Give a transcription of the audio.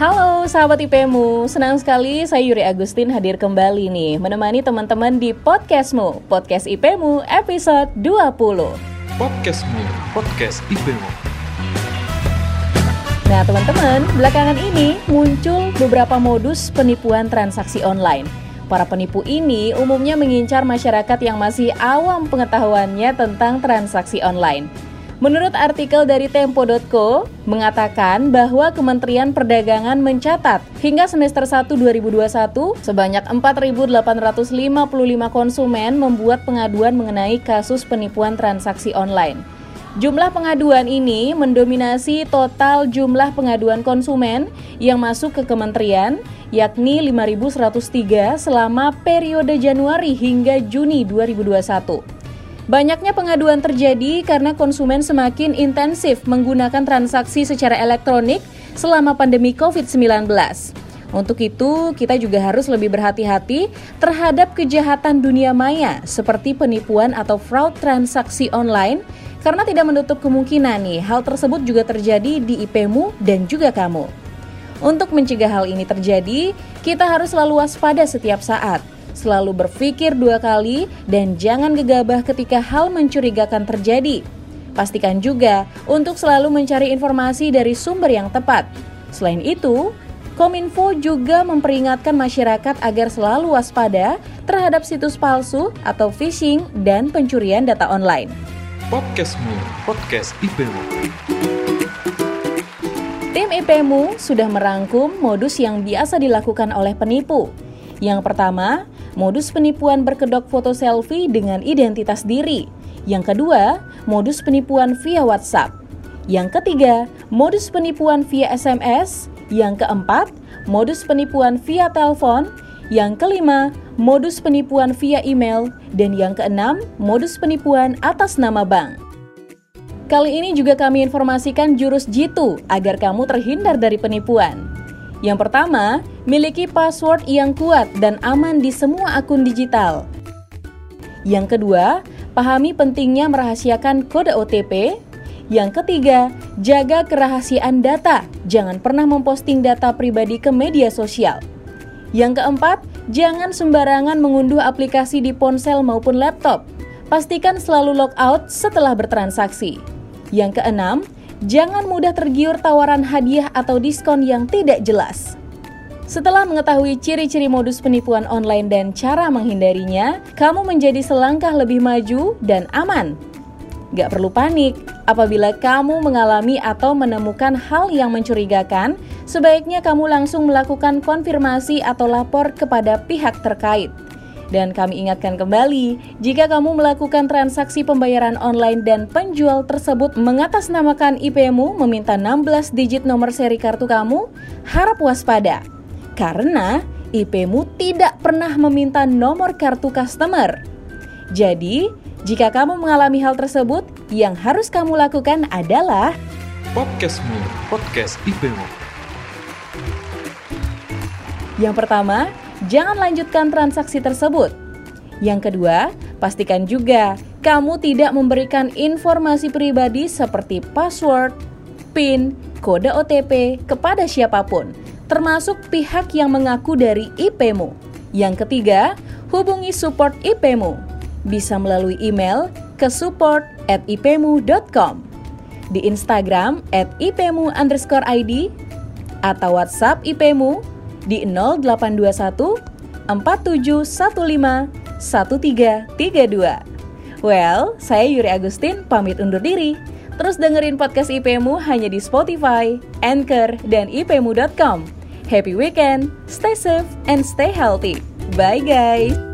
Halo sahabat IPmu, senang sekali saya Yuri Agustin hadir kembali nih Menemani teman-teman di Podcastmu, Podcast IPmu episode 20 Podcastmu, Podcast IPmu Nah teman-teman, belakangan ini muncul beberapa modus penipuan transaksi online. Para penipu ini umumnya mengincar masyarakat yang masih awam pengetahuannya tentang transaksi online Menurut artikel dari Tempo.co, mengatakan bahwa Kementerian Perdagangan mencatat hingga semester 1 2021 sebanyak 4.855 konsumen membuat pengaduan mengenai kasus penipuan transaksi online. Jumlah pengaduan ini mendominasi total jumlah pengaduan konsumen yang masuk ke kementerian, yakni 5.103 selama periode Januari hingga Juni 2021. Banyaknya pengaduan terjadi karena konsumen semakin intensif menggunakan transaksi secara elektronik selama pandemi COVID-19. Untuk itu, kita juga harus lebih berhati-hati terhadap kejahatan dunia maya seperti penipuan atau fraud transaksi online karena tidak menutup kemungkinan nih hal tersebut juga terjadi di IPmu dan juga kamu. Untuk mencegah hal ini terjadi, kita harus selalu waspada setiap saat selalu berpikir dua kali, dan jangan gegabah ketika hal mencurigakan terjadi. Pastikan juga untuk selalu mencari informasi dari sumber yang tepat. Selain itu, Kominfo juga memperingatkan masyarakat agar selalu waspada terhadap situs palsu atau phishing dan pencurian data online. Podcastmu, podcast IPmu. Tim IPmu sudah merangkum modus yang biasa dilakukan oleh penipu. Yang pertama, modus penipuan berkedok foto selfie dengan identitas diri. Yang kedua, modus penipuan via WhatsApp. Yang ketiga, modus penipuan via SMS. Yang keempat, modus penipuan via telepon. Yang kelima, modus penipuan via email. Dan yang keenam, modus penipuan atas nama bank. Kali ini juga kami informasikan jurus jitu agar kamu terhindar dari penipuan. Yang pertama, miliki password yang kuat dan aman di semua akun digital. Yang kedua, pahami pentingnya merahasiakan kode OTP. Yang ketiga, jaga kerahasiaan data. Jangan pernah memposting data pribadi ke media sosial. Yang keempat, jangan sembarangan mengunduh aplikasi di ponsel maupun laptop. Pastikan selalu logout setelah bertransaksi. Yang keenam, jangan mudah tergiur tawaran hadiah atau diskon yang tidak jelas. Setelah mengetahui ciri-ciri modus penipuan online dan cara menghindarinya, kamu menjadi selangkah lebih maju dan aman. Gak perlu panik, apabila kamu mengalami atau menemukan hal yang mencurigakan, sebaiknya kamu langsung melakukan konfirmasi atau lapor kepada pihak terkait. Dan kami ingatkan kembali, jika kamu melakukan transaksi pembayaran online dan penjual tersebut mengatasnamakan IP-mu meminta 16 digit nomor seri kartu kamu, harap waspada. Karena IP-mu tidak pernah meminta nomor kartu customer. Jadi, jika kamu mengalami hal tersebut, yang harus kamu lakukan adalah Podcastmu, podcast IP-mu. Yang pertama, jangan lanjutkan transaksi tersebut. Yang kedua, pastikan juga kamu tidak memberikan informasi pribadi seperti password, PIN, kode OTP kepada siapa pun, termasuk pihak yang mengaku dari IP-mu. Yang ketiga, hubungi support IP-mu. Bisa melalui email ke support at ipmu.com, di Instagram at ipmu underscore ID, atau WhatsApp IP-mu di 0821 4715 1332. Well, saya Yuri Agustin pamit undur diri. Terus dengerin podcast IPmu hanya di Spotify, Anchor, dan ipmu.com. Happy weekend, stay safe, and stay healthy. Bye guys!